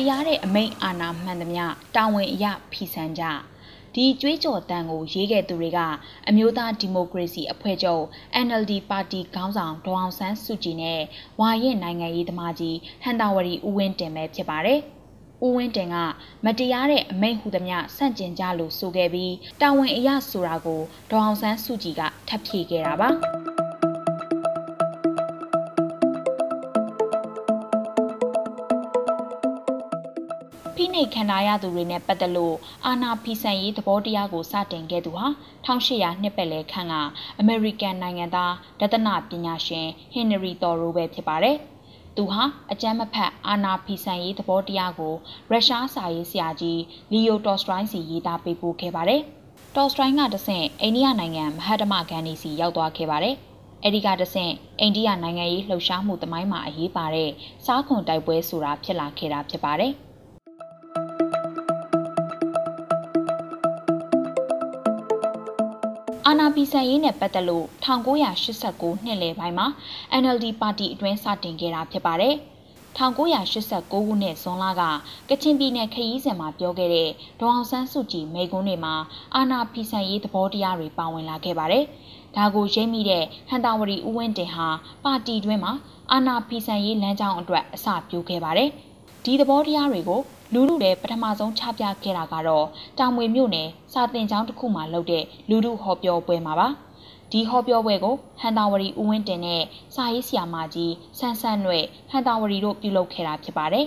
မတရားတဲ့အမိန့်အာဏာမှန်သမျှတာဝန်အရဖီဆန်ကြဒီကြွေးကြော်တန်ကိုရေးခဲ့သူတွေကအမျိုးသားဒီမိုကရေစီအဖွဲ့ချုပ် NLD ပါတီခေါင်းဆောင်ဒေါအောင်ဆန်းစုကြည်နဲ့ဝါရင်နိုင်ငံရေးသမားကြီးဟန်တာဝရီဦးဝင်းတင်ပဲဖြစ်ပါတယ်။ဦးဝင်းတင်ကမတရားတဲ့အမိန့်ဟူသည်များဆန့်ကျင်ကြလို့ဆိုခဲ့ပြီးတာဝန်အရဆိုတာကိုဒေါအောင်ဆန်းစုကြည်ကထပ်ဖြေခဲ့တာပါ။ နှိပ်ခံရရသူတွေနဲ့ပတ်သက်လို့အာနာဖီဆန်ရေးသဘောတရားကိုစတင်ခဲ့သူဟာ1800နှစ်ပတ်လည်ခန့်ကအမေရိကန်နိုင်ငံသားဒသနပညာရှင်ဟင်နရီတော်ရိုပဲဖြစ်ပါတယ်။သူဟာအကြမ်းမဖက်အာနာဖီဆန်ရေးသဘောတရားကိုရုရှားစာရေးဆရာကြီးလီယိုတော်စထရိုင်းစီရေးသားပေးပို့ခဲ့ပါတယ်။တော်စထရိုင်းကတဆင့်အိန္ဒိယနိုင်ငံမဟာဓမ္မဂန္ဒီစီရောက်သွားခဲ့ပါတယ်။အဲဒီကတဆင့်အိန္ဒိယနိုင်ငံရေးလှုပ်ရှားမှုတမိုင်းမှာအရေးပါတဲ့စားခွန်တိုက်ပွဲဆိုတာဖြစ်လာခဲ့တာဖြစ်ပါတယ်။ အာနာပီဆန်ရေးနဲ့ပတ်သက်လို့1989နှစ်လယ်ပိုင်းမှာ NLD ပါတီအတွင်းစတင်ခဲ့တာဖြစ်ပါတယ်။1989ခုနှစ်ဇွန်လကကချင်ပြည်နယ်ခရီးစဉ်မှာပြောခဲ့တဲ့ဒေါအောင်ဆန်းစုကြည်မိန့်ခွန်းတွေမှာအာနာပီဆန်ရေးသဘောတရားတွေပါဝင်လာခဲ့ပါတယ်။ဒါကိုရိပ်မိတဲ့ဟန်တာဝရီဦးဝင်းတင်ဟာပါတီတွင်းမှာအာနာပီဆန်ရေးလမ်းကြောင်းအတွက်အစပြုခဲ့ပါတယ်။ဒီသဘောတရားတွေကို လူလူတွေပထမဆုံးချပြခဲ့တာကတော့တောင်မွေမြို့နယ်စာတင်ကျောင်းတစ်ခုမှာလုပ်တဲ့လူလူဟောပြောပွဲမှာပါဒီဟောပြောပွဲကိုဟန်တာဝရီဦးဝင်းတင်နဲ့စာရေးဆရာမကြီးဆန်းဆန်းရွဲ့ဟန်တာဝရီတို့ပြုလုပ်ခဲ့တာဖြစ်ပါတယ်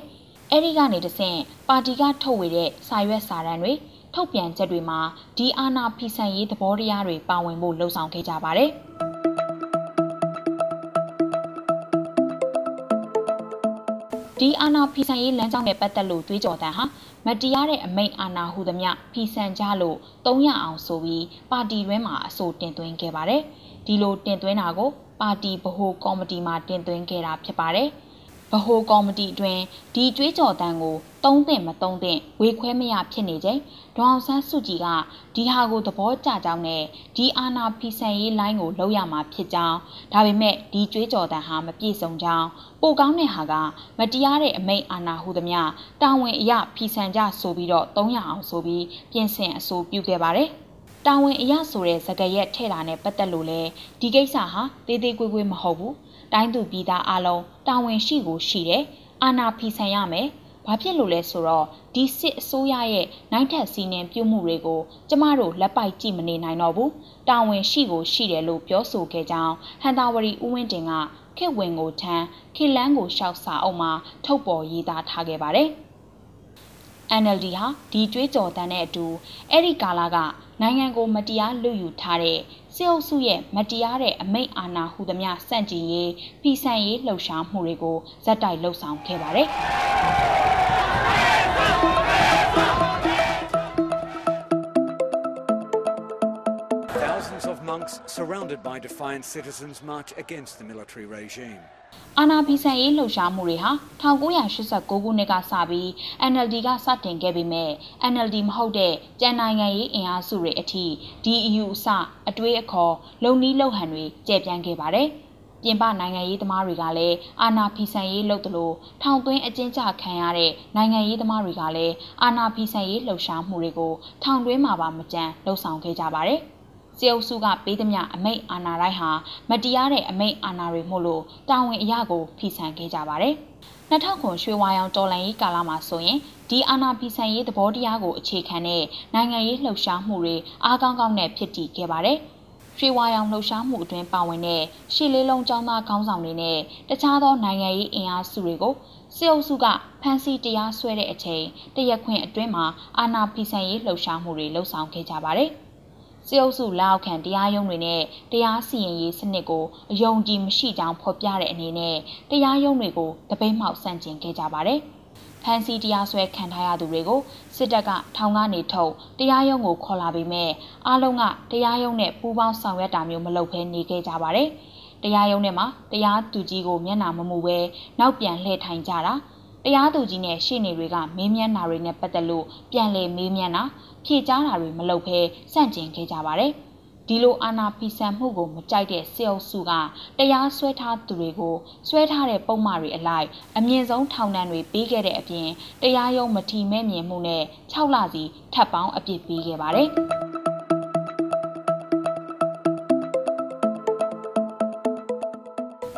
အဲဒီကနေတဆင့်ပါတီကထုတ်ဝေတဲ့စာရွက်စာတမ်းတွေထုတ်ပြန်ချက်တွေမှာဒီအာဏာဖီဆန်ရေးသဘောတရားတွေပါဝင်ဖို့လှုံ့ဆော်ခဲ့ကြပါတယ်။ ဒီအာဏာဖီဆန်ရေးလမ်းကြောင်းနဲ့ပတ်သက်လို့တွေးကြော်တန်ဟာမတရားတဲ့အမိန့်အာဏာဟုသမျှဖီဆန်ကြလို့သုံးရအောင်ဆိုပြီးပါတီတွင်းမှာအဆိုတင်သွင်းခဲ့ပါတယ်။ဒီလိုတင်သွင်းတာကိုပါတီဗဟိုကော်မတီမှတင်သွင်းခဲ့တာဖြစ်ပါတယ်။ ဗဟိုကော်မတီအတွင်းဒီကြွေးကြော်တန်းကိုတုံးသင့်မတုံးသင့်ဝေခွဲမရဖြစ်နေချိန်ဒေါအောင်ဆန်းစုကြည်ကဒီဟာကိုသဘောကျကြောင်းနဲ့ဒီအာဏာဖီဆန်ရေးလိုင်းကိုလောက်ရမှာဖြစ်ကြောင်းဒါပေမဲ့ဒီကြွေးကြော်တန်းဟာမပြည့်စုံကြောင်းပိုကောင်းတဲ့ဟာကမတရားတဲ့အမိန့်အာဏာဟုသမျှတာဝန်အရဖီဆန်ကြဆိုပြီးတော့300အောင်ဆိုပြီးပြင်ဆင်အဆိုပြုခဲ့ပါတယ်တာဝန်အရဆိုတဲ့စကားရက်ထဲ့တာနဲ့ပတ်သက်လို့လဲဒီကိစ္စဟာသေးသေးကွေးကွေးမဟုတ်ဘူး တိုင်းသူပြည်သားအလုံးတာဝန်ရှိကိုရှိတယ်အာဏာဖီဆန်ရမယ်ဘာဖြစ်လို့လဲဆိုတော့ဒီစစ်အစိုးရရဲ့နိုင်ထက်စီနင်းပြုမှုတွေကိုကျမတို့လက်ပိုက်ကြည့်မနေနိုင်တော့ဘူးတာဝန်ရှိကိုရှိတယ်လို့ပြောဆိုခဲ့ကြောင်းဟန်တာဝရီဦးဝင်းတင်ကခေဝင်ကိုထမ်းခေလန်းကိုရှောက်စာအုပ်မှာထုတ်ပေါ်ရေးသားထားခဲ့ပါတယ် NLD ဟာဒီကြွေးကြော်တန်းတဲ့အတူအဲ့ဒီကာလကနိုင်ငံကိုမတရားလွတ်ယူထားတဲ့ စစ်အုပ်စုရဲ့မတရားတဲ့အမိန့်အာဏာဟုသမျှစန့်ကျင်ရေးပြည်ဆန်ရေးလှုပ်ရှားမှုတွေကိုဇက်တိုက်လှုပ်ဆောင်ခဲ့ပါတယ်။ monks surrounded by defiant citizens march against the military regime. အာနာဖီဆန်ရေးလှုပ်ရှားမှုတွေဟာ1989ခုနှစ်ကစပြီး NLD ကစတင်ခဲ့ပေမဲ့ NLD မဟုတ်တဲ့ကြံနိုင်ငံရေးအင်အားစုတွေအထိ DEU အစအတွေးအခေါ်လုံနီးလှုပ်ဟန်တွေကျယ်ပြန့်ခဲ့ပါတယ်။ပြင်ပနိုင်ငံရေးသမားတွေကလည်းအာနာဖီဆန်ရေးလှုပ်တယ်လို့ထောင်သွင်းအကျဉ်းချခံရတဲ့နိုင်ငံရေးသမားတွေကလည်းအာနာဖီဆန်ရေးလှုပ်ရှားမှုတွေကိုထောင်တွင်းမှာပါမကြမ်းလှုပ်ဆောင်ခဲ့ကြပါတယ်။ စေအုပ်စုကပေးသမျှအမိတ်အာဏာတိုင်းဟာမတရားတဲ့အမိတ်အာဏာတွေမို့လို့တာဝန်အရာကိုဖီဆန်ခဲ့ကြပါတယ်။2000ခုရွှေဝါရောင်တော်လှန်ရေးကာလမှာဆိုရင်ဒီအာဏာဖီဆန်ရေးသဘောတရားကိုအခြေခံတဲ့နိုင်ငံရေးလှုပ်ရှားမှုတွေအားကောင်းကောင်းနဲ့ဖြစ်တည်ခဲ့ပါတယ်။ရွှေဝါရောင်လှုပ်ရှားမှုအတွင်းပါဝင်တဲ့ရှီလေးလုံးចောင်းသားခေါင်းဆောင်တွေနဲ့တခြားသောနိုင်ငံရေးအင်အားစုတွေကိုစစ်အုပ်စုကဖမ်းဆီးတရားစွဲတဲ့အချိန်တရက်ခွင်အတွင်းမှာအာဏာဖီဆန်ရေးလှုပ်ရှားမှုတွေလှုပ်ဆောင်ခဲ့ကြပါတယ်။ စစ်အုပ်စုလက်အောက်ခံတရားရုံးတွေနဲ့တရားစီရင်ရေးစနစ်ကိုအယုံကြည်မရှိကြောင်းဖော်ပြတဲ့အနေနဲ့တရားရုံးတွေကိုတပိတ်မှောက်ဆန့်ကျင်ခဲ့ကြပါတယ်။ဖန်စီတရားစွဲခံထားရသူတွေကိုစစ်တပ်ကထောင်ကနေထုတ်တရားရုံးကိုခေါ်လာပြီးမဲ့အားလုံးကတရားရုံးနဲ့ပူးပေါင်းဆောင်ရွက်တာမျိုးမလုပ်ဘဲနေခဲ့ကြပါတယ်။တရားရုံးထဲမှာတရားသူကြီးကိုမျက်နှာမမူပဲနောက်ပြန်လှည့်ထိုင်ကြတာ တရားသူကြီးနဲ့ရှေ့နေတွေကမေးမြန်းတာတွေနဲ့ပတ်သက်လို့ပြန်လည်မေးမြန်းတာဖြေကြားတာတွေမလုပ်ဘဲစန့်ကျင်ခဲ့ကြပါတယ်။ဒီလိုအာဏာဖီဆန်မှုကိုမကြိုက်တဲ့စစ်အုပ်စုကတရားစွဲထားသူတွေကိုစွဲထားတဲ့ပုံမှားတွေအလိုက်အမြင့်ဆုံးထောင်ဒဏ်တွေပေးခဲ့တဲ့အပြင်တရားရုံးမထီမဲ့မြင်မှုနဲ့6လစီထပ်ပေါင်းအပြစ်ပေးခဲ့ပါတယ်။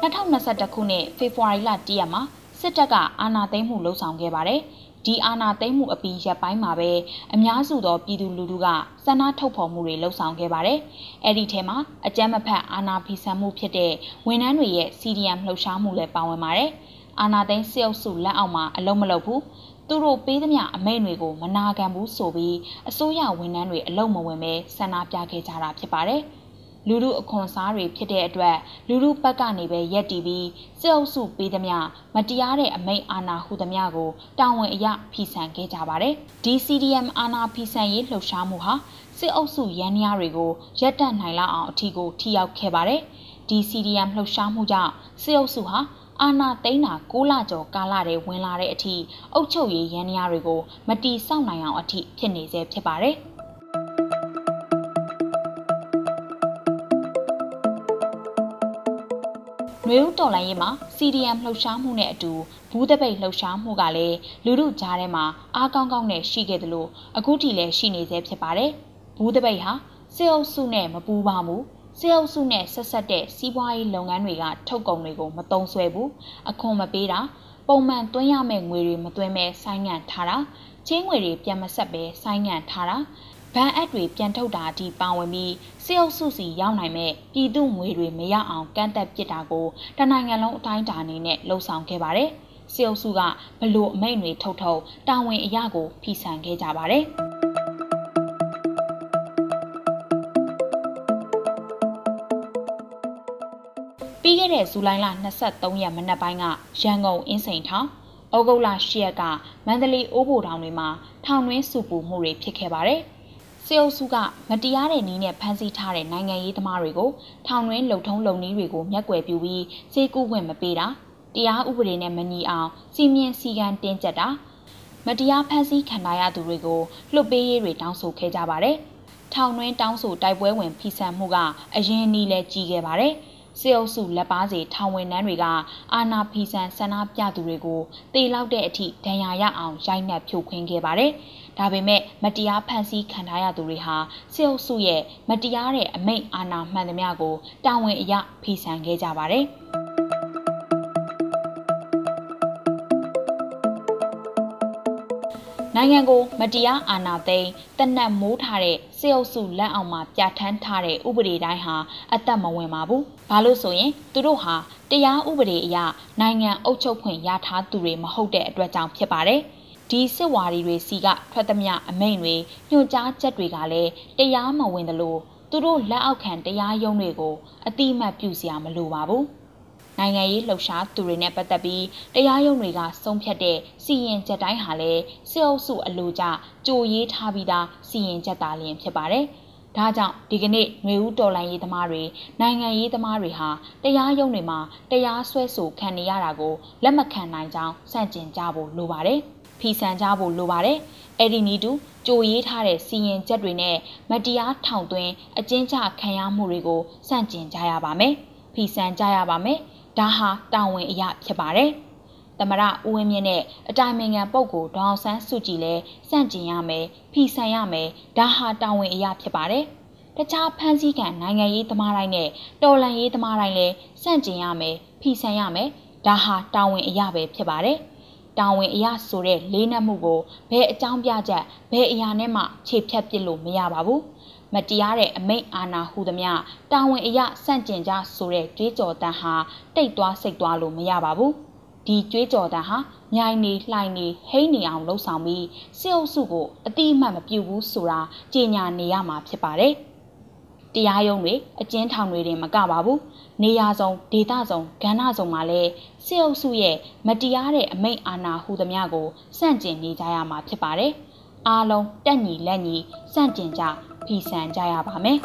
2021ခုနှစ်ဖေဖော်ဝါရီလ1ရက်မှာ စစ်တပ်ကအာဏာသိမ်းမှုလှုံ့ဆော်ခဲ့ပါတယ်။ဒီအာဏာသိမ်းမှုအပြီးရပ်ပိုင်းမှာပဲအများစုသောပြည်သူလူထုကစန္ဒထုတ်ဖော်မှုတွေလှုံ့ဆော်ခဲ့ပါတယ်။အဲ့ဒီထဲမှာအကြမ်းမဖက်အာဏာဖီဆန်မှုဖြစ်တဲ့ဝန်ထမ်းတွေရဲ့ CDM လှုပ်ရှားမှုလည်းပါဝင်ပါတယ်။အာဏာသိမ်းစစ်အုပ်စုလက်အောက်မှာအလုံးမလုံးဘူး။သူတို့ပေးသမျှအမိန့်တွေကိုမနာခံဘူးဆိုပြီးအစိုးရဝန်ထမ်းတွေအလုံးမဝင်ပဲဆန္ဒပြခဲ့ကြတာဖြစ်ပါတယ်။ လူလူအခွန်စားတွေဖြစ်တဲ့အတွက်လူလူဘက်ကနေပဲရက်တီပြီးစစ်အုပ်စုပေးသမျှမတရားတဲ့အမိန့်အာဏာဟုသမျှကိုတာဝန်အရဖီဆန်ခဲ့ကြပါတယ်။ DCDM အာဏာဖီဆန်ရေးလှုပ်ရှားမှုဟာစစ်အုပ်စုရန်ရာတွေကိုရပ်တန့်နိုင်လောက်အောင်အထီကိုထိရောက်ခဲ့ပါတယ်။ DCDM လှုပ်ရှားမှုကြောင့်စစ်အုပ်စုဟာအာနာသိန်းတာ6လကျော်ကာလတည်းဝင်လာတဲ့အထိအုပ်ချုပ်ရေးရန်ရာတွေကိုမတီးဆောက်နိုင်အောင်အထိဖြစ်နေစေဖြစ်ပါတယ်။ နွေဦးတော်လိုင်းရေးမှာ CDM လှုပ်ရှားမှုနဲ့အတူဘူးတပိတ်လှုပ်ရှားမှုကလည်းလူမှုကြားထဲမှာအားကောင်းကောင်းနဲ့ရှိခဲ့တယ်လို့အခုထိလည်းရှိနေသေးဖြစ်ပါတယ်။ဘူးတပိတ်ဟာစေအုပ်စုနဲ့မပူပါဘူး။စေအုပ်စုနဲ့ဆက်ဆက်တဲ့စီးပွားရေးလုပ်ငန်းတွေကထုတ်ကုန်တွေကိုမတုံးဆွဲဘူး။အခွန်မပေးတာပုံမှန်သွင်းရမယ့်ငွေတွေမသွင်းမဲဆိုင်းငံ့ထားတာချင်းငွေတွေပြန်မဆက်ပဲဆိုင်းငံ့ထားတာ ဘဏ်အပ်တွေပြန်ထုတ်တာအထိပါဝင်ပြီးစစ်အုပ်စုစီရောက်နိုင်မဲ့ပြည်သူငွေတွေမရအောင်ကန့်သက်ပစ်တာကိုတနိုင်ငံလုံးအတိုင်းအတာအနေနဲ့လှုံ့ဆော်ခဲ့ပါတယ်။စစ်အုပ်စုကဘလို့အမိန့်တွေထုတ်ထုတ်တာဝန်အရာကိုဖီဆန်ခဲ့ကြပါတယ်။ပြီးခဲ့တဲ့ဇူလိုင်လ23ရက်မနက်ပိုင်းကရန်ကုန်အင်းစိန်ထောင်ဩဂုတ်လ10ရက်ကမန္တလေးအိုးဘိုထောင်တွေမှာထောင်တွင်းစုပူမှုတွေဖြစ်ခဲ့ပါတယ်။ စေအုပ်စုကမတရားတဲ့နည်းနဲ့ဖမ်းဆီးထားတဲ့နိုင်ငံရေးသမားတွေကိုထောင်တွင်းလုံထုံးလုံနည်းတွေကိုမျက်ကွယ်ပြုပြီးစေကူးဝင်မပေးတာတရားဥပဒေနဲ့မညီအောင်စီမင်းစီကံတင်းကျပ်တာမတရားဖမ်းဆီးခံရသူတွေကိုလွတ်ပေးရေးတွေတောင်းဆိုခဲ့ကြပါတယ်။ထောင်တွင်းတောင်းဆိုတိုက်ပွဲဝင်ဖိဆန်မှုကအရင်နီးလဲကြီးခဲ့ပါတယ်။စေအုပ်စုလက်ပါစီထောင်ဝင်နှန်းတွေကအာနာဖီဆန်ဆန္ဒပြသူတွေကိုတေလောက်တဲ့အထိဒဏ်ရာရအောင်ရိုက်နှက်ဖြိုခွင်းခဲ့ပါတယ်။ ဒါပေမဲ့မတရားဖန်ဆီးခံထားရသူတွေဟာစစ်အုပ်စုရဲ့မတရားတဲ့အမိန့်အာဏာမှန်သမျှကိုတာဝန်အရဖီဆန်ခဲ့ကြပါတယ်။နိုင်ငံကိုမတရားအာဏာသိမ်းတနက်မိုးထားတဲ့စေအုပ်စုလက်အောက်မှာပြဋ္ဌာန်းထားတဲ့ဥပဒေတိုင်းဟာအသက်မဝင်ပါဘူး။ဘာလို့ဆိုရင်သူတို့ဟာတရားဥပဒေအရနိုင်ငံအုပ်ချုပ်ခွင့်ရထားသူတွေမဟုတ်တဲ့အတွက်ကြောင့်ဖြစ်ပါတယ်။ ဒီစစ်ဝါဒီတွေစီကထွက်သမျှအမိန့်တွေညွှန်ကြားချက်တွေကလည်းတရားမဝင်သလိုသူတို့လက်အောက်ခံတရားရုံးတွေကိုအတိအမှတ်ပြုစရာမလိုပါဘူးနိုင်ငံရေးလှုပ်ရှားသူတွေနဲ့ပတ်သက်ပြီးတရားရုံးတွေကဆုံးဖြတ်တဲ့စီရင်ချက်တိုင်းဟာလည်းစစ်အုပ်စုအလိုကျကြိုရေးထားပြီးသားစီရင်ချက်သာလျင်ဖြစ်ပါတယ်။ဒါကြောင့်ဒီကနေ့ຫນွေဦးတော်လိုင်းရေးသမားတွေနိုင်ငံရေးသမားတွေဟာတရားရုံးတွေမှာတရားစွဲဆိုခံနေရတာကိုလက်မခံနိုင်ကြောင်းစန့်ကျင်ကြဖို့လိုပါတယ်။ ဖီဆန်ကြဖို့လိုပါတယ်။အဲ့ဒီနီးတူကြိုရေးထားတဲ့စီရင်ချက်တွေနဲ့မတရားထောင်သွင်းအကျဉ်းချခံရမှုတွေကိုစန့်ကျင်ကြရပါမယ်။ဖီဆန်ကြရပါမယ်။ဒါဟာတာဝန်အရာဖြစ်ပါတယ်။သမရဦးဝင်းမြင့်နဲ့အတိုင်ပင်ခံပုဂ္ဂိုလ်ဒေါအောင်ဆန်းစုကြည်လည်းစန့်ကျင်ရမယ်။ဖီဆန်ရမယ်။ဒါဟာတာဝန်အရာဖြစ်ပါတယ်။တခြားဖန်စည်းခံနိုင်ငံရေးသမားတိုင်းနဲ့တော်လှန်ရေးသမားတိုင်းလည်းစန့်ကျင်ရမယ်။ဖီဆန်ရမယ်။ဒါဟာတာဝန်အရာပဲဖြစ်ပါတယ်။ တာဝန်အရာဆိုတဲ့လေးနက်မှုကိုဘယ်အကြောင်းပြချက်ဘယ်အရာနဲ့မှခြေဖြတ်ပစ်လို့မရပါဘူးမတရားတဲ့အမိန့်အာဏာဟူသမျှတာဝန်အရာစန့်ကျင်ကြဆိုတဲ့ကြွေးကြော်တန်းဟာတိတ်သွားစိတ်သွားလို့မရပါဘူးဒီကြွေးကြော်တန်းဟာမြိုင်နေလှိုင်နေဟိန်းနေအောင်လှုပ်ဆောင်ပြီးစစ်အုပ်စုကိုအတိအမှတ်မပြုဘူးဆိုတာကြေညာနေရမှာဖြစ်ပါတယ် တရားရုံးတွေအကျဉ်းထောင်တွေတင်မကပါဘူးနေရာစုံဒေသစုံကဏ္ဍစုံမှာလည်းစစ်အုပ်စုရဲ့မတရားတဲ့အမိန့်အာဏာဟူသမျှကိုစန့်ကျင်နေကြရမှာဖြစ်ပါတယ်အားလုံးတက်ညီလက်ညီစန့်ကျင်ကြဖီဆန်ကြရပါမယ်